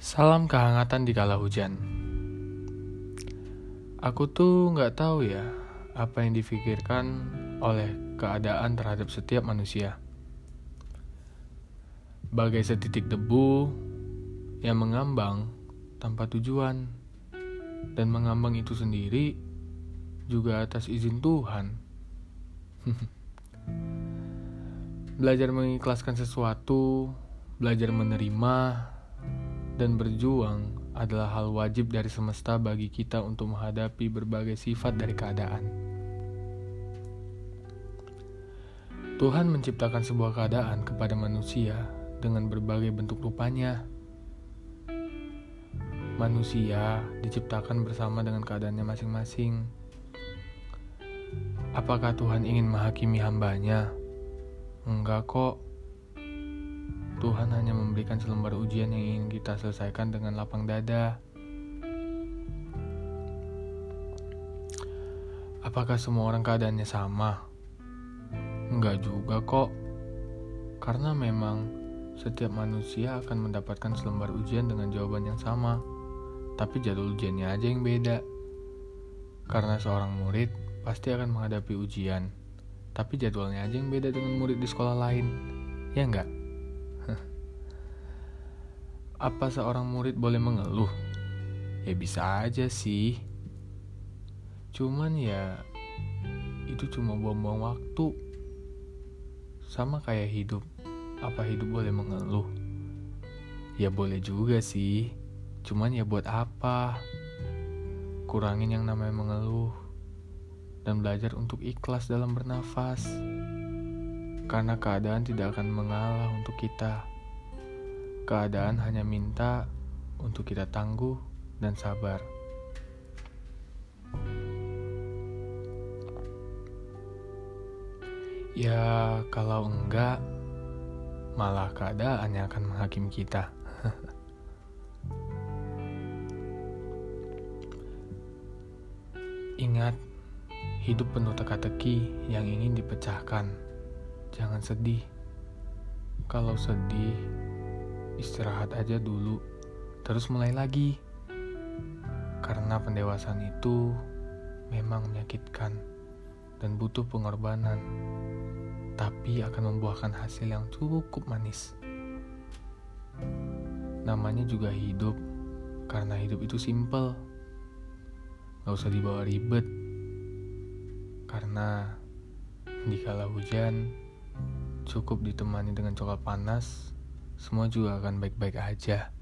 Salam kehangatan di kala hujan. Aku tuh nggak tahu ya apa yang difikirkan oleh keadaan terhadap setiap manusia. Bagai setitik debu yang mengambang tanpa tujuan dan mengambang itu sendiri juga atas izin Tuhan. belajar mengikhlaskan sesuatu, belajar menerima, dan berjuang adalah hal wajib dari semesta bagi kita untuk menghadapi berbagai sifat dari keadaan. Tuhan menciptakan sebuah keadaan kepada manusia dengan berbagai bentuk rupanya. Manusia diciptakan bersama dengan keadaannya masing-masing. Apakah Tuhan ingin menghakimi hambanya? Enggak kok. Tuhan hanya memberikan selembar ujian yang ingin kita selesaikan dengan lapang dada. Apakah semua orang keadaannya sama? Enggak juga kok. Karena memang setiap manusia akan mendapatkan selembar ujian dengan jawaban yang sama. Tapi jadwal ujiannya aja yang beda. Karena seorang murid pasti akan menghadapi ujian. Tapi jadwalnya aja yang beda dengan murid di sekolah lain. Ya enggak? Apa seorang murid boleh mengeluh? Ya bisa aja sih. Cuman ya itu cuma buang-buang waktu. Sama kayak hidup. Apa hidup boleh mengeluh? Ya boleh juga sih. Cuman ya buat apa? Kurangin yang namanya mengeluh dan belajar untuk ikhlas dalam bernafas. Karena keadaan tidak akan mengalah untuk kita. Keadaan hanya minta untuk kita tangguh dan sabar. Ya, kalau enggak, malah keadaan yang akan menghakimi kita. Ingat, hidup penuh teka-teki yang ingin dipecahkan. Jangan sedih. Kalau sedih, istirahat aja dulu, terus mulai lagi. Karena pendewasaan itu memang menyakitkan dan butuh pengorbanan, tapi akan membuahkan hasil yang cukup manis. Namanya juga hidup, karena hidup itu simple. Gak usah dibawa ribet, karena di kala hujan cukup ditemani dengan coklat panas semua juga akan baik-baik aja.